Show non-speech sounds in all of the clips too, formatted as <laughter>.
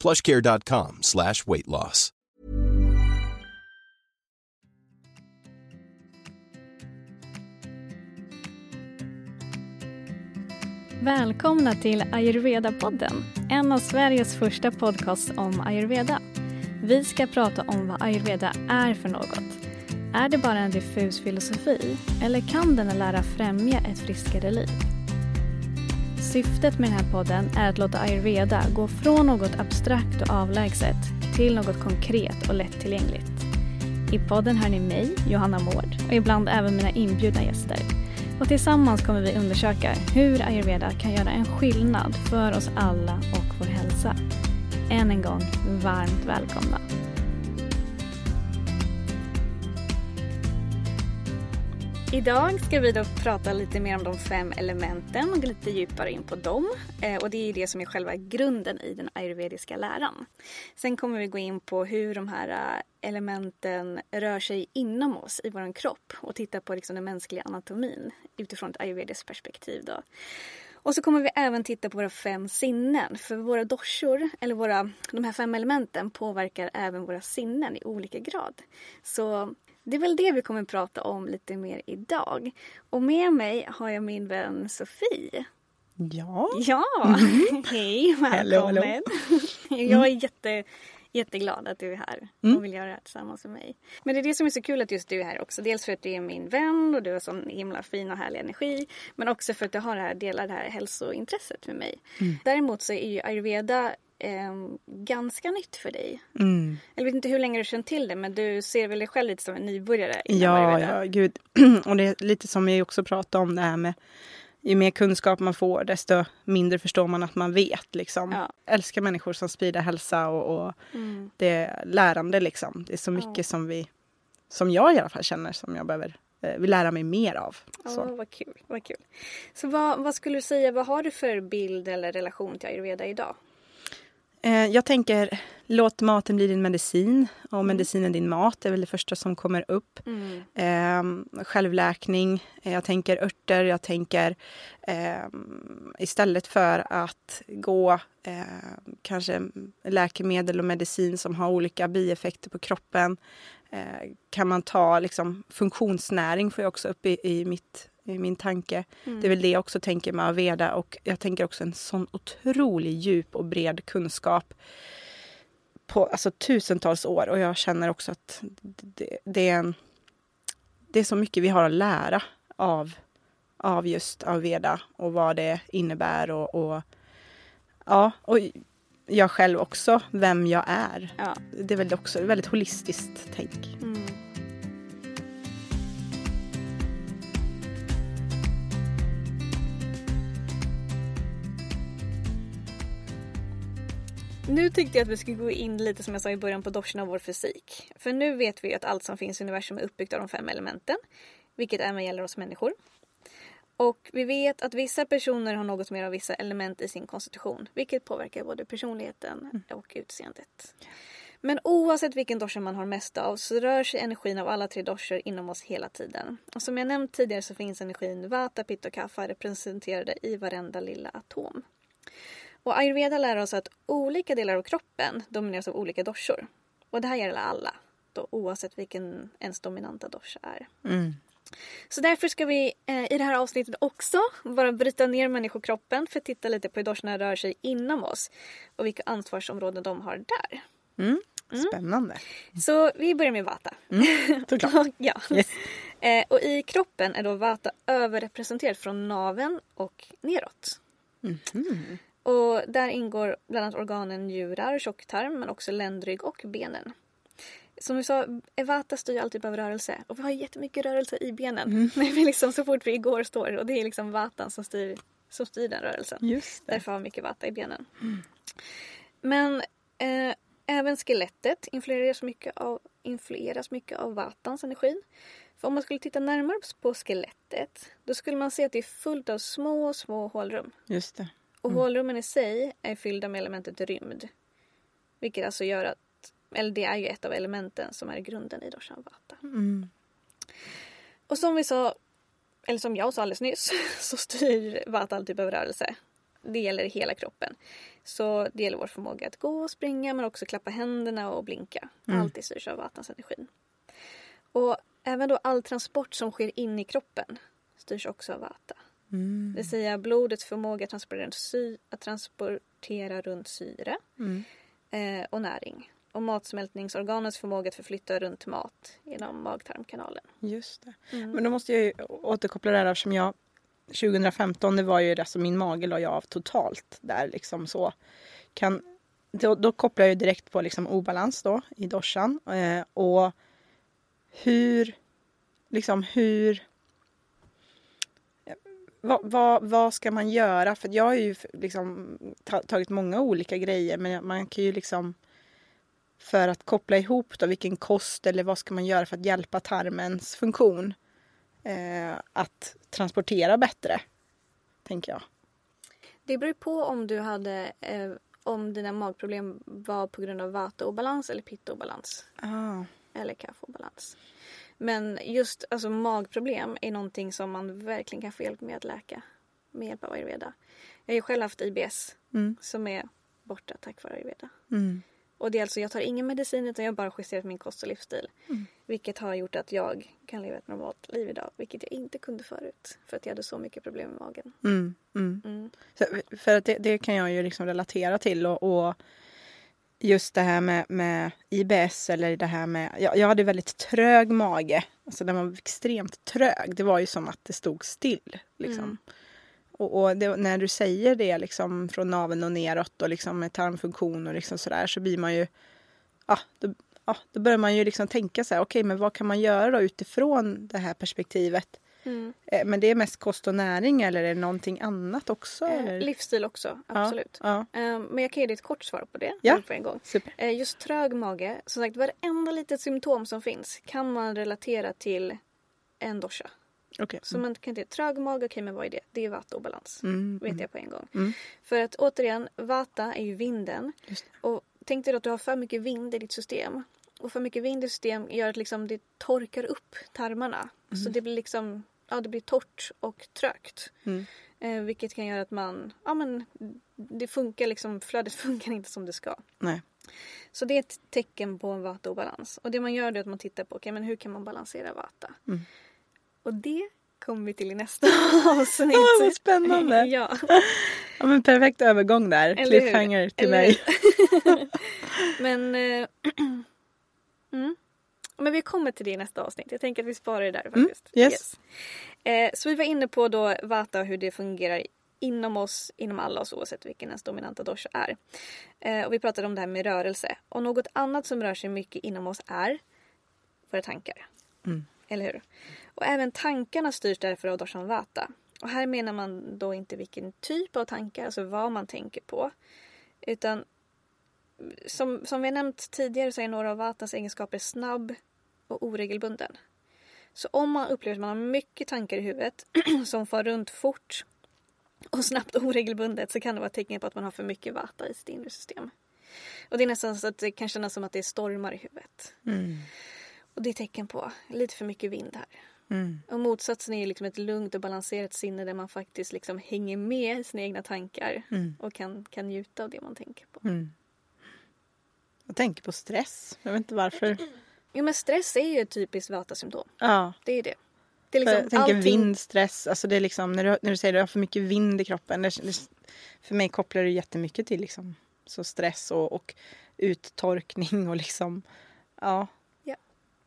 plushcare.com slash weight loss. Välkomna till Ayurveda-podden, en av Sveriges första podcasts om ayurveda. Vi ska prata om vad ayurveda är för något. Är det bara en diffus filosofi eller kan den lära främja ett friskare liv? Syftet med den här podden är att låta ayurveda gå från något abstrakt och avlägset till något konkret och lättillgängligt. I podden hör ni mig, Johanna Mård, och ibland även mina inbjudna gäster. Och tillsammans kommer vi undersöka hur ayurveda kan göra en skillnad för oss alla och vår hälsa. Än en gång, varmt välkomna. Idag ska vi då prata lite mer om de fem elementen och gå lite djupare in på dem. Eh, och det är det som är själva grunden i den ayurvediska läran. Sen kommer vi gå in på hur de här eh, elementen rör sig inom oss, i vår kropp och titta på liksom den mänskliga anatomin utifrån ett ayurvediskt perspektiv. Då. Och så kommer vi även titta på våra fem sinnen. För våra doshor, eller våra, de här fem elementen, påverkar även våra sinnen i olika grad. Så det är väl det vi kommer prata om lite mer idag. Och med mig har jag min vän Sofie. Ja. Ja, mm. <laughs> hej, välkommen. Hello, hello. Jag är jätte, jätteglad att du är här och mm. vill göra det här tillsammans med mig. Men det är det som är så kul att just du är här också. Dels för att du är min vän och du har sån himla fin och härlig energi. Men också för att du har det här, delar det här hälsointresset med mig. Mm. Däremot så är ju ayurveda eh, ganska nytt för dig. Mm. Jag vet inte hur länge du känt till det men du ser väl dig själv lite som en nybörjare? Ja, ja, gud. <clears throat> Och det är lite som vi också pratade om det här med ju mer kunskap man får desto mindre förstår man att man vet. Liksom. Ja. Älskar människor som sprider hälsa och, och mm. det är lärande liksom. Det är så mycket ja. som vi, som jag i alla fall känner som jag behöver eh, vill lära mig mer av. Så. Oh, vad kul, vad kul. Så vad, vad skulle du säga, vad har du för bild eller relation till ayurveda idag? Eh, jag tänker, låt maten bli din medicin och mm. medicinen din mat. Är väl det första som kommer upp. Mm. Eh, självläkning, jag tänker örter, jag tänker eh, istället för att gå eh, kanske läkemedel och medicin som har olika bieffekter på kroppen eh, kan man ta liksom, funktionsnäring, får jag också upp i, i mitt i min tanke. Mm. Det är väl det jag också tänker med Aveda och jag tänker också en sån otrolig djup och bred kunskap på alltså, tusentals år och jag känner också att det, det, är, en, det är så mycket vi har att lära av, av just Aveda och vad det innebär och, och ja, och jag själv också, vem jag är. Ja. Det är väl också väldigt holistiskt tänk. Mm. Nu tyckte jag att vi skulle gå in lite som jag sa i början på doshorna av vår fysik. För nu vet vi att allt som finns i universum är uppbyggt av de fem elementen. Vilket även gäller oss människor. Och vi vet att vissa personer har något mer av vissa element i sin konstitution. Vilket påverkar både personligheten och utseendet. Men oavsett vilken dosha man har mest av så rör sig energin av alla tre doshor inom oss hela tiden. Och som jag nämnt tidigare så finns energin Vata, Pitta och Kapha representerade i varenda lilla atom. Och ayurveda lär oss att olika delar av kroppen domineras av olika doshor. Och det här gäller alla, då, oavsett vilken ens dominanta dosha är. Mm. Så därför ska vi eh, i det här avsnittet också bara bryta ner människokroppen för att titta lite på hur doshorna rör sig inom oss och vilka ansvarsområden de har där. Mm. Mm. Spännande. Så vi börjar med vata. Mm, <laughs> ja. Yes. Eh, och i kroppen är då vata överrepresenterat från naven och neråt. Mm. Och där ingår bland annat organen njurar, tjocktarm men också ländrygg och benen. Som vi sa, Evata styr alltid över rörelse och vi har jättemycket rörelse i benen. Mm. <laughs> Men vi liksom, så fort vi går står och det är liksom Vatan som styr, som styr den rörelsen. Just det. Därför har vi mycket Vata i benen. Mm. Men eh, även skelettet influeras mycket av, influeras mycket av vatans energi. För om man skulle titta närmare på skelettet då skulle man se att det är fullt av små, små hålrum. Just det. Och hålrummen i sig är fyllda med elementet rymd. Vilket alltså gör att, eller det är ju ett av elementen som är grunden i doshan vata. Mm. Och som vi sa, eller som jag sa alldeles nyss, <laughs> så styr vata all typ av rörelse. Det gäller hela kroppen. Så det gäller vår förmåga att gå och springa men också klappa händerna och blinka. Mm. Allt det styrs av vatans energin. Och även då all transport som sker in i kroppen styrs också av vata. Mm. Det vill säga blodets förmåga att transportera sy- att transportera runt syre Mm. eh, och näring. Och matsmältningsorganets förmåga att förflytta runt mat genom mag-tarmkanalen. Just det. Mm. Men då måste jag ju återkoppla det här eftersom jag 2015 det var ju det som min mage la jag av totalt där liksom så. Kan, då, då kopplar jag ju direkt på liksom obalans då i doshan eh, och hur liksom hur vad, vad, vad ska man göra? För jag har ju liksom ta, tagit många olika grejer men man kan ju liksom för att koppla ihop då vilken kost eller vad ska man göra för att hjälpa tarmens funktion eh, att transportera bättre, tänker jag. Det beror på om du hade eh, om dina magproblem var på grund av vata-obalans eller pitta-obalans. Ah. Eller kaffe-obalans. Men just alltså, magproblem är någonting som man verkligen kan få hjälp med att läka med hjälp av ayurveda. Jag har ju själv haft IBS Mm. som är borta tack vare ayurveda. Mm. Och det är alltså, jag tar ingen medicin utan jag har bara justerat min kost och livsstil. Mm. Vilket har gjort att jag kan leva ett normalt liv idag. Vilket jag inte kunde förut. För att jag hade så mycket problem med magen. Mm. Mm. Mm. Så, för att det, det kan jag ju liksom relatera till och, och just det här med, med IBS eller det här med, jag, jag hade väldigt trög mage, alltså den var extremt trög, det var ju som att det stod still liksom. Mm. Och, och det, när du säger det liksom från naveln och neråt och liksom med tarmfunktion och liksom sådär så blir man ju, ja, då, ja, då börjar man ju liksom tänka så här, okej men vad kan man göra då utifrån det här perspektivet? Mm. Eh, Men det är mest kost och näring eller är det någonting annat också? Eh, livsstil också, absolut. Ja, ja. Eh, men jag kan ge dig ett kort svar på det. Ja. På en gång. Eh, just trög mage, som sagt varenda litet symptom som finns kan man relatera till en dosha. Okej. Så man kan inte trög mage, okej men vad är det? Det är vata obalans. Mm, Vet mm. jag på en gång. Mm. För att återigen, vata är ju vinden. Och tänk dig då att du har för mycket vind i ditt system. Och för mycket vind i system gör att liksom det torkar upp tarmarna. Så det blir liksom, ja det blir torrt och trögt. Mm. Eh, vilket kan göra att man, ja men det funkar liksom, flödet <laughs> funkar inte som det ska. Nej. Så det är ett tecken på en vata-obalans. Och det man gör är att man tittar på, okej men hur kan man balansera vata? Mm. Och det kommer vi till i nästa <laughs> avsnitt. Ah, vad spännande. <laughs> ja. Ja, men perfekt övergång där. Eller hur? Cliffhanger till Eller mig. Men, eh, <clears throat> mm. Men vi kommer till det i nästa avsnitt. Jag tänker att vi sparar det där faktiskt. Mm, yes. Eh, så vi var inne på då Vata och hur det fungerar inom oss, inom alla oss oavsett vilken ens dominanta dosha är. Eh, och vi pratade om det här med rörelse. Och något annat som rör sig mycket inom oss är våra tankar. Mm. Eller hur? Och även tankarna styrs därför av doshan Vata. Och här menar man då inte vilken typ av tankar, alltså vad man tänker på. Utan som, som vi har nämnt tidigare så är några av Vatans egenskaper snabb och oregelbunden. Så om man upplever att man har mycket tankar i huvudet <clears throat> som far runt fort och snabbt och oregelbundet så kan det vara ett tecken på att man har för mycket Vata i sitt inre system. Och det är nästan så att det kan kännas som att det stormar i huvudet. Mm. Och det är tecken på lite för mycket vind här. Mm. Och motsatsen är liksom ett lugnt och balanserat sinne där man faktiskt liksom hänger med i sina egna tankar Mm. och kan, kan njuta av det man tänker på. Mm. Jag tänker på stress. Jag vet inte varför. Jo men stress är ju ett typiskt vata-symptom. Ja, Det är ju det. Det är liksom jag tänker allting- vind, stress. Alltså det är liksom, när, du, när du säger att du har för mycket vind i kroppen. Det, det, för mig kopplar det jättemycket till liksom, så stress och, och uttorkning och liksom, ja. Ja.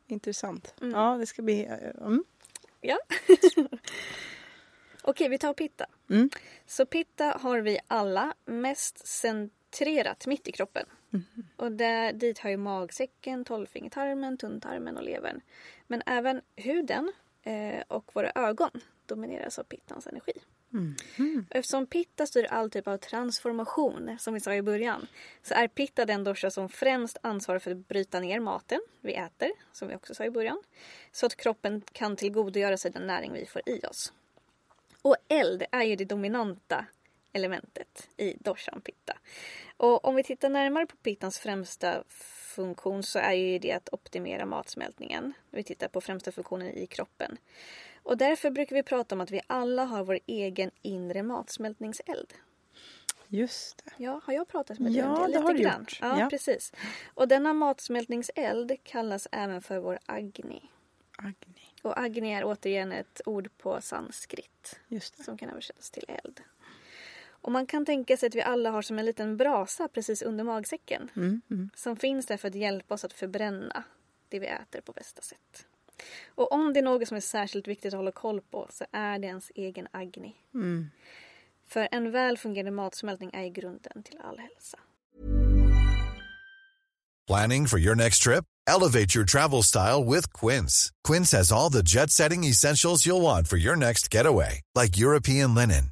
Intressant. Mm. Ja, det ska bli, mm. Ja. <laughs> Okej, vi tar pitta. Mm. Så pitta har vi alla mest centrerat mitt i kroppen. Mm. Och där, dit hör ju magsäcken, tolvfingertarmen, tunntarmen och levern. Men även huden eh, och våra ögon domineras av pittans energi. Mm. Eftersom pitta styr all typ av transformation, som vi sa i början, så är pitta den dosha som främst ansvarar för att bryta ner maten vi äter, som vi också sa i början, så att kroppen kan tillgodogöra sig den näring vi får i oss. Och eld är ju det dominanta elementet i doshan pitta. Och om vi tittar närmare på pittans främsta funktion så är ju det att optimera matsmältningen. Vi tittar på främsta funktionen i kroppen. Och därför brukar vi prata om att vi alla har vår egen inre matsmältningseld. Just det. Ja, har jag pratat med dig ja, om det? Lite det har du grann. gjort. Ja, ja, precis. Och denna matsmältningseld kallas även för vår agni. Agni. Och agni är återigen ett ord på sanskrit. Som kan översättas till eld. Och man kan tänka sig att vi alla har som en liten brasa precis under magsäcken. Mm, mm. Som finns där för att hjälpa oss att förbränna det vi äter på bästa sätt. Och om det är något som är särskilt viktigt att hålla koll på så är det ens egen agni. Mm. För en väl fungerande matsmältning är grunden till all hälsa. Planning for your next trip? Elevate your travel style with Quince. Quince has all the jet-setting essentials you'll want for your next getaway, like European linen,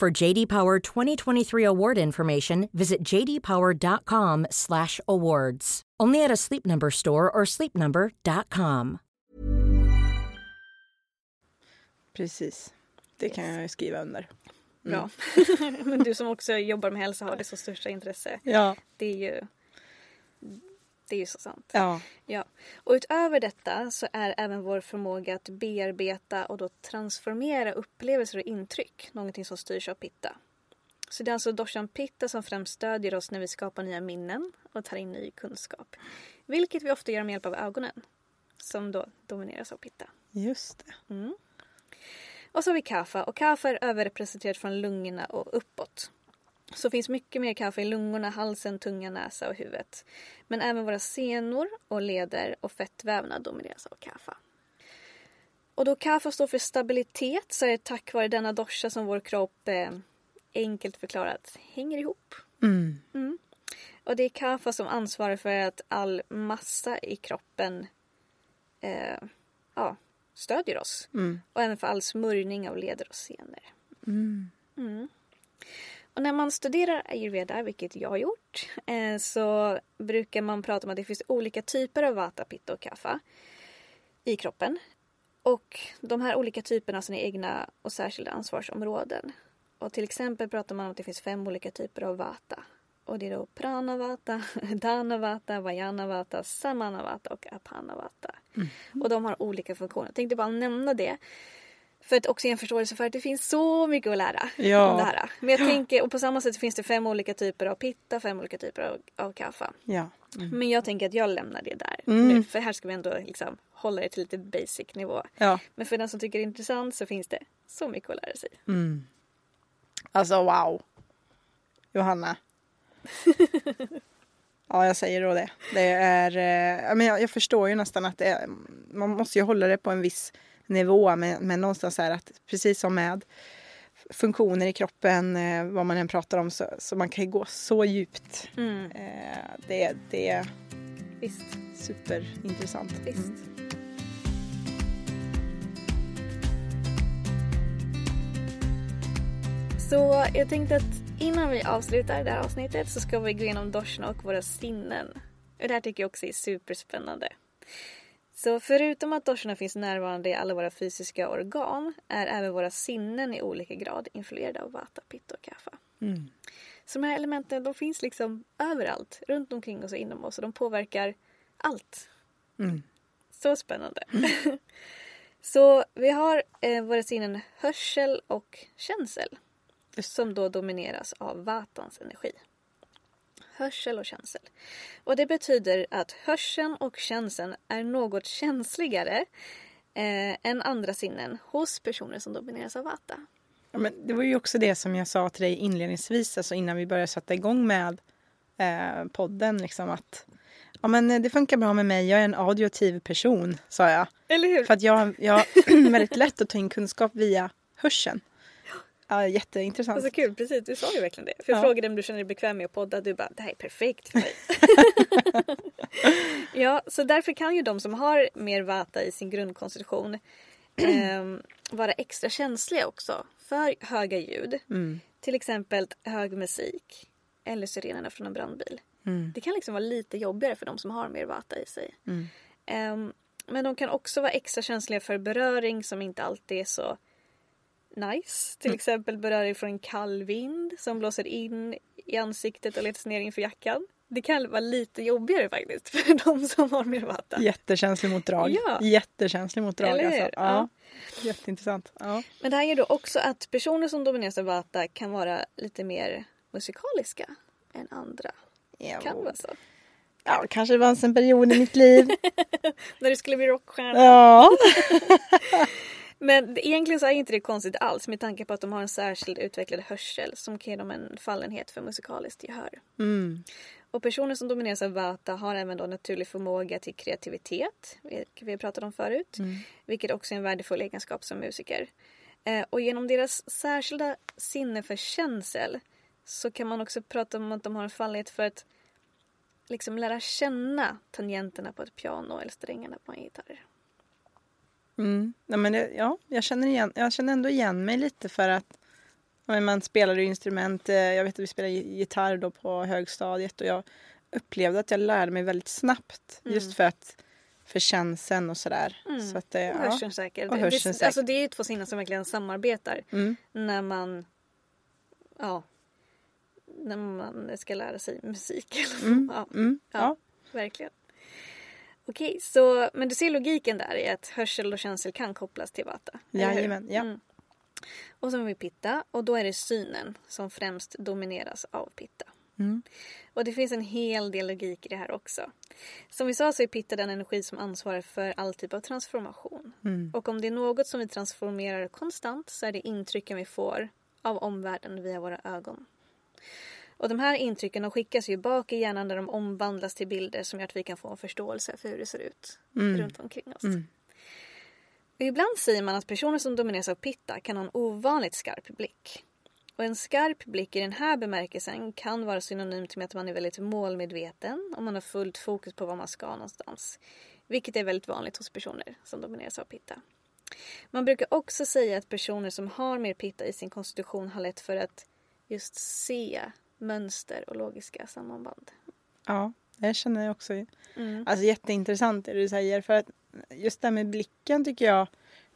For JD Power 2023 award information, visit jdpower.com/awards. Only at a Sleep Number store or sleepnumber.com. Precis. Det kan jag skriva under. Bra. <laughs> Men du som också jobbar med hälsa har det så största intresse. Ja. Det är ju, det är ju så sant. Ja. Ja. Och utöver detta så är även vår förmåga att bearbeta och då transformera upplevelser och intryck någonting som styrs av pitta. Så det är alltså doshan pitta som främst stödjer oss när vi skapar nya minnen och tar in ny kunskap. Vilket vi ofta gör med hjälp av ögonen. Som då domineras av pitta. Just det. Mm. Och så har vi kaffa och kaffa är överrepresenterat från lungorna och uppåt. Så finns mycket mer kaffe i lungorna, halsen, tunga, näsa och huvudet. Men även våra senor och leder och fettvävnad domineras av kaffa. Och då kaffa står för stabilitet så är det tack vare denna dosha som vår kropp eh, enkelt förklarat hänger ihop. Mm. Mm. Och det är kaffa som ansvarar för att all massa i kroppen eh, ja, stödjer oss. Mm. Och även för all smörjning av leder och senor. Och när man studerar ayurveda, vilket jag har gjort, eh, så brukar man prata om att det finns olika typer av vata, pitta och kapha i kroppen. Och de här olika typerna har sina egna och särskilda ansvarsområden. Och till exempel pratar man om att det finns fem olika typer av vata. Och det är då pranavata, <laughs> dhanavata, vayanavata, samanavata och apanavata. Mm. Och de har olika funktioner. Jag tänkte bara nämna det. För att också ge en förståelse för att det finns så mycket att lära Ja. om det här. Men jag tänker, och på samma sätt finns det fem olika typer av pitta, fem olika typer av, av kaffa. Ja. Mm. Men jag tänker att jag lämnar det där Mm. nu. För här ska vi ändå liksom hålla det till lite basic nivå. Ja. Men för den som tycker det är intressant så finns det så mycket att lära sig. Mm. Alltså wow. Johanna. <laughs> ja, jag säger då det. Det är, eh, men jag, jag förstår ju nästan att det är, man måste ju hålla det på en viss nivå. Men, men någonstans är att precis som med funktioner i kroppen, eh, vad man än pratar om, så, så man kan ju gå så djupt. Mm. Eh, det, det är Visst, superintressant. visst. Mm. Så jag tänkte att innan vi avslutar det här avsnittet så ska vi gå igenom doshna och våra sinnen. Och det här tycker jag också är superspännande. Så förutom att doshna finns närvarande i alla våra fysiska organ är även våra sinnen i olika grad influerade av vata, pitta och kapha. Mm. Så de här elementen de finns liksom överallt, runt omkring oss och inom oss och de påverkar allt. Mm. Så spännande. <laughs> så vi har eh, våra sinnen hörsel och känsel. Som då domineras av vatans energi. Hörsel och känsel. Och det betyder att hörseln och känseln är något känsligare eh, än andra sinnen hos personer som domineras av vata. Ja, men det var ju också det som jag sa till dig inledningsvis, alltså innan vi började sätta igång med eh, podden. Liksom att ja, men det funkar bra med mig, jag är en audiotiv person, sa jag. Eller hur? För att jag, jag har <clears throat> väldigt lätt att ta in kunskap via hörseln. Ja, jätteintressant. Alltså kul, precis. Du sa ju verkligen det. För jag Ja. frågade om du känner dig bekväm med att podda. Du bara, det här är perfekt för mig. <laughs> ja, så därför kan ju de som har mer vata i sin grundkonstitution ehm, vara extra känsliga också för höga ljud. Mm. Till exempel hög musik eller sirenerna från en brandbil. Mm. Det kan liksom vara lite jobbigare för de som har mer vata i sig. Mm. Ehm, men de kan också vara extra känsliga för beröring som inte alltid är så nice. Till exempel beröring från en kall vind som blåser in i ansiktet och letar ner inför jackan. Det kan vara lite jobbigare faktiskt <laughs> för de som har mer vata. Jättekänslig mot drag. Ja. Jättekänslig mot drag. Eller Alltså. hur? Ja. Jätteintressant. Ja. Men det här gör då också att personer som domineras av vata kan vara lite mer musikaliska än andra. Kan vara så. Ja, kanske det fanns en period i mitt liv. <laughs> När du skulle bli rockstjärna. ja. <laughs> Men egentligen så är inte det konstigt alls med tanke på att de har en särskild utvecklad hörsel som kan ge dem en fallenhet för musikaliskt gehör. Mm. Och personer som domineras av vata har även då naturlig förmåga till kreativitet, vilket vi pratat om förut, vilket också är en värdefull egenskap som musiker. Eh, och genom deras särskilda sinne för känsel så kan man också prata om att de har en fallenhet för att liksom lära känna tangenterna på ett piano eller strängarna på en gitarr. Mm. Nej, men det, ja, jag, känner igen, jag känner ändå igen mig lite för att ja, men man spelar ju instrument. eh, Jag vet att vi spelade gi- gitarr då på högstadiet och jag upplevde att jag lärde mig väldigt snabbt. Just för att för känslan och sådär. Så att, det, Och ja. hörseln säkert. Och hörseln det, säkert. alltså det är ju två sinnen som verkligen samarbetar Mm. när man ja, när man ska lära sig musik. Mm. ja, Mm. Ja. Ja. verkligen. Okej, så men du ser logiken där i att hörsel och känsel kan kopplas till vata? Jajamän, ja. Mm. Och så har vi pitta och då är det synen som främst domineras av pitta. Mm. Och det finns en hel del logik i det här också. Som vi sa så är pitta den energi som ansvarar för all typ av transformation. Mm. Och om det är något som vi transformerar konstant så är det intrycken vi får av omvärlden via våra ögon. Och de här intrycken de skickas ju bak i hjärnan där de omvandlas till bilder som gör att vi kan få en förståelse för hur det ser ut runt omkring oss. Mm. Och ibland säger man att personer som domineras av pitta kan ha en ovanligt skarp blick. Och en skarp blick i den här bemärkelsen kan vara synonymt med att man är väldigt målmedveten och man har fullt fokus på var man ska någonstans. Vilket är väldigt vanligt hos personer som domineras av pitta. Man brukar också säga att personer som har mer pitta i sin konstitution har lätt för att just se mönster och logiska sammanband. ja, det känner jag också. Mm. Alltså jätteintressant det du säger. För att just det här med blicken tycker jag,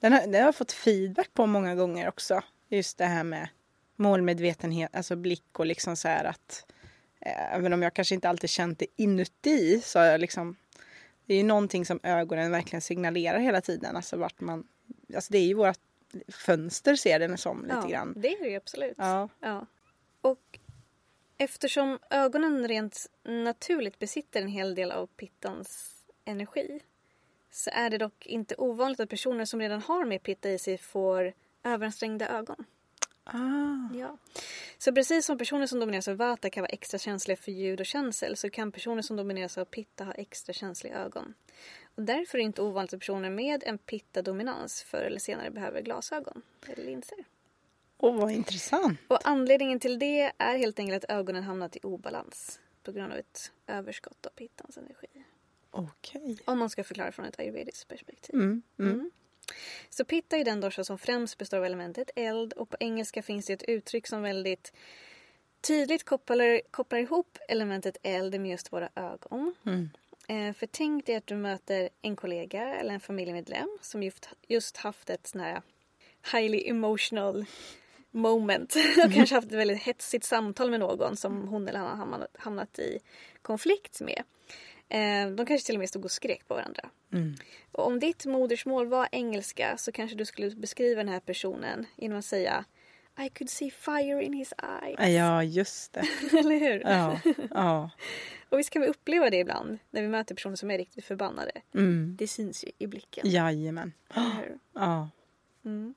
den har, den har jag fått feedback på många gånger också. Just det här med målmedvetenhet, alltså blick och liksom så här att eh, även om jag kanske inte alltid känt det inuti så har jag liksom det är ju någonting som ögonen verkligen signalerar hela tiden. Alltså vart man, alltså det är ju vårt fönster ser den som lite ja, grann. Det är det ju absolut. Ja. Ja. Eftersom ögonen rent naturligt besitter en hel del av pittans energi så är det dock inte ovanligt att personer som redan har mer pitta i sig får överansträngda ögon. Ah. Ja. Så precis som personer som domineras av vata kan vara extra känsliga för ljud och känsel så kan personer som domineras av pitta ha extra känsliga ögon. Och därför är det inte ovanligt att personer med en pitta-dominans förr eller senare behöver glasögon eller linser. Åh, vad intressant. Och anledningen till det är helt enkelt att ögonen hamnat i obalans på grund av ett överskott av pittans energi. Okej. Om man ska förklara från ett ayurvediskt perspektiv. Mm, mm. Mm. Så pitta är den dosha som främst består av elementet eld och på engelska finns det ett uttryck som väldigt tydligt kopplar, kopplar ihop elementet eld med just våra ögon. Mm. Eh, för tänk dig att du möter en kollega eller en familjemedlem som just, just haft ett sån här highly emotional moment <laughs> och kanske haft ett väldigt hetsigt samtal med någon som hon eller han har hamnat, hamnat i konflikt med. Eh, de kanske till och med stod och skrek på varandra. Mm. Och om ditt modersmål var engelska så kanske du skulle beskriva den här personen genom att säga I could see fire in his eyes. Ja, just det. <laughs> Eller hur? Ja, ja. <laughs> Och visst kan vi uppleva det ibland när vi möter personer som är riktigt förbannade. Mm. Det syns ju i blicken. Jajamän. Eller hur? Ja. Mm.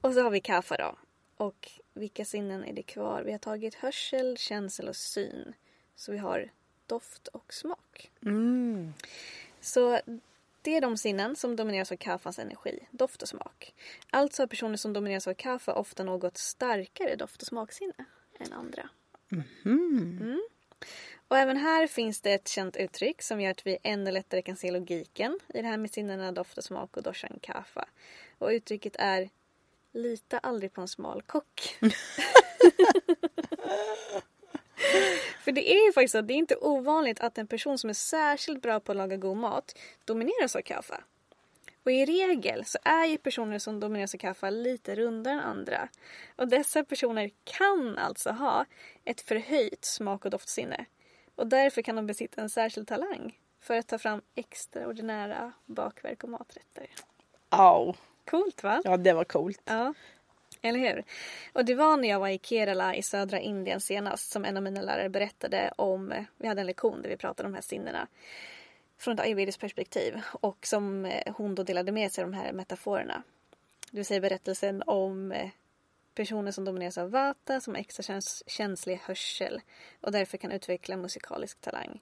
Och så har vi kaffa då. Och vilka sinnen är det kvar? Vi har tagit hörsel, känsel och syn. Så vi har doft och smak. Mm. Så det är de sinnen som domineras av kaffans energi, doft och smak. Alltså har personer som domineras av kaffe ofta något starkare doft och smaksinne än andra. Mm. Och även här finns det ett känt uttryck som gör att vi ännu lättare kan se logiken i det här med sinnena doft och smak och doshan kaffa. Och uttrycket är Lita aldrig på en smal kock. <laughs> För det är ju faktiskt att det är inte ovanligt att en person som är särskilt bra på att laga god mat domineras av kaffe. Och i regel så är ju personer som domineras av kaffe lite rundare än andra. Och dessa personer kan alltså ha ett förhöjt smak och doftsinne. Och därför kan de besitta en särskild talang för att ta fram extraordinära bakverk och maträtter. Au. Coolt va? Ja, det var coolt. Ja, eller hur? Och det var när jag var i Kerala i södra Indien senast som en av mina lärare berättade om, vi hade en lektion där vi pratade om de här sinnena från ett ayurvediskt perspektiv och som eh, hon då delade med sig av de här metaforerna. Det vill säga berättelsen om eh, personer som domineras av vata som har extra käns känslig hörsel och därför kan utveckla musikalisk talang.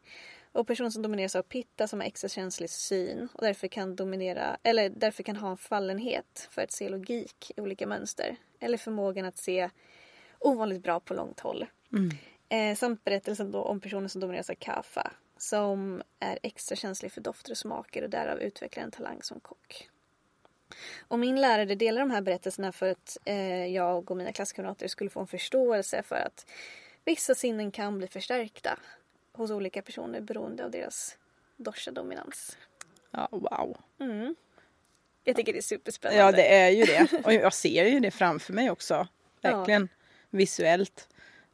Och personer som domineras av pitta som har extra känslig syn och därför kan dominera eller därför kan ha en fallenhet för att se logik i olika mönster. Eller förmågan att se ovanligt bra på långt håll. Mm. Eh, samt berättelsen då om personer som domineras av kaffa som är extra känslig för dofter och smaker och därav utvecklar en talang som kock. Och min lärare delar de här berättelserna för att eh, jag och mina klasskamrater skulle få en förståelse för att vissa sinnen kan bli förstärkta hos olika personer beroende av deras dosha-dominans. Ja, wow. Mm. Jag tycker det är superspännande. Ja, det är ju det. Och jag ser ju det framför mig också. Verkligen. Visuellt.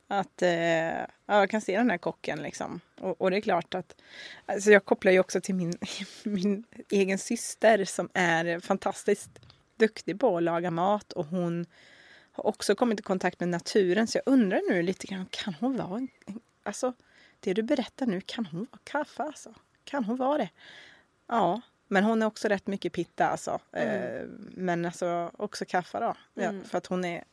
Att eh, ja, jag kan se den här kocken liksom. Och, och det är klart att alltså jag kopplar ju också till min, <laughs> min egen syster som är fantastiskt duktig på att laga mat och hon har också kommit i kontakt med naturen så jag undrar nu lite grann, kan hon vara en, alltså det du berättar nu, kan hon vara kaffe alltså? Kan hon vara det? Ja, men hon är också rätt mycket pitta alltså. Eh, men alltså också kaffe då. Ja, Mm. För att hon är,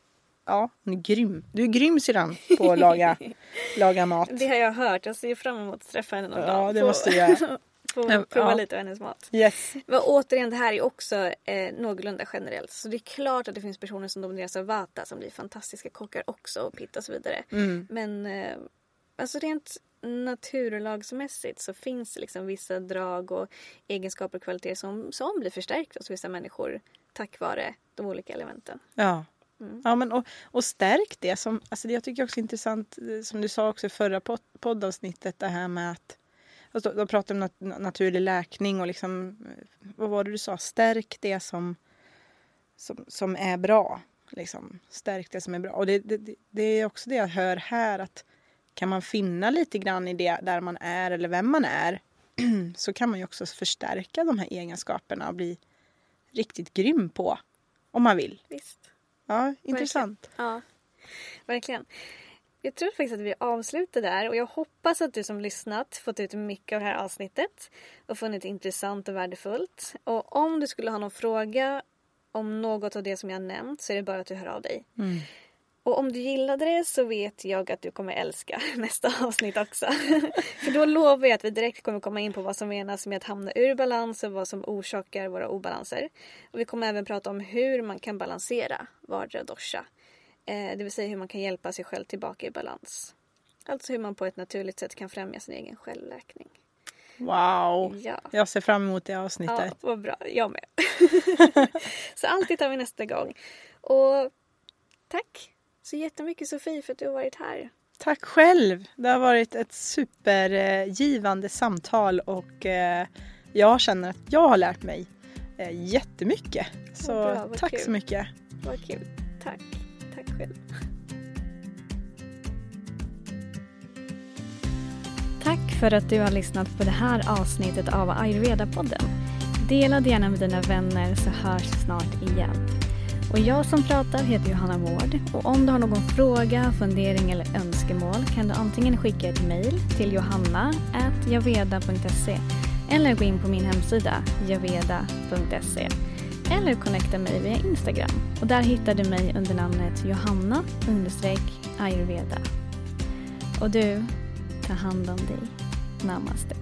ja, hon är grym. Du är grym syrran på att laga, <laughs> laga mat. Det har jag hört. Jag ser fram emot att träffa henne någon Ja, dag. det Få- måste göra. <laughs> Få Ja. prova lite av hennes mat. Yes. Men återigen, det här är också eh, någorlunda generellt. Så det är klart att det finns personer som domineras av vata som blir fantastiska kockar också och pitta och så vidare. Mm. Men eh, alltså rent naturlagsmässigt så finns det liksom vissa drag och egenskaper och kvaliteter som, som blir förstärkta hos vissa människor tack vare de olika elementen. Ja. Mm. Ja, men och, och stärk det som, alltså det jag tycker också är intressant, eh, som du sa också i förra pod poddavsnittet, det här med att alltså, de pratar om nat naturlig läkning och liksom, eh, vad var det du sa, stärk det som, som, som är bra. Liksom, stärk det som är bra. Och det, det, det- det är också det jag hör här, att kan man finna lite grann i det där man är eller vem man är, <clears throat> så kan man ju också förstärka de här egenskaperna och bli riktigt grym på, om man vill. Visst. Ja, intressant. Ja, verkligen. Jag tror faktiskt att vi avslutar där och jag hoppas att du som lyssnat fått ut mycket av det här avsnittet och funnit det intressant och värdefullt. Och om du skulle ha någon fråga om något av det som jag nämnt så är det bara att du hör av dig. Mm. Och om du gillade det så vet jag att du kommer älska <laughs> nästa avsnitt också. <laughs> För då lovar jag att vi direkt kommer komma in på vad som menas med att hamna ur balans och vad som orsakar våra obalanser. Och vi kommer även prata om hur man kan balansera vardera dosha. Eh, det vill säga hur man kan hjälpa sig själv tillbaka i balans. Alltså hur man på ett naturligt sätt kan främja sin egen självläkning. Wow! Ja. Jag ser fram emot det Ja, avsnittet. vad bra. Jag med. <laughs> så alltid tar vi nästa gång. Och tack så jättemycket Sofie för att du har varit här. Tack själv! Det har varit ett supergivande samtal och eh, jag känner att jag har lärt mig eh, jättemycket. Så bra, tack kul. så mycket! Vad kul. Tack. Tack själv. Tack för att du har lyssnat på det här avsnittet av Ayurveda-podden. Dela det gärna med dina vänner så hörs snart igen. Och jag som pratar heter Johanna Mård och om du har någon fråga, fundering eller önskemål kan du antingen skicka ett mejl till johanna.javeda.se eller gå in på min hemsida javeda.se eller connecta mig via Instagram och där hittar du mig under namnet Johanna ayurveda. Och du, ta hand om dig. Namaste.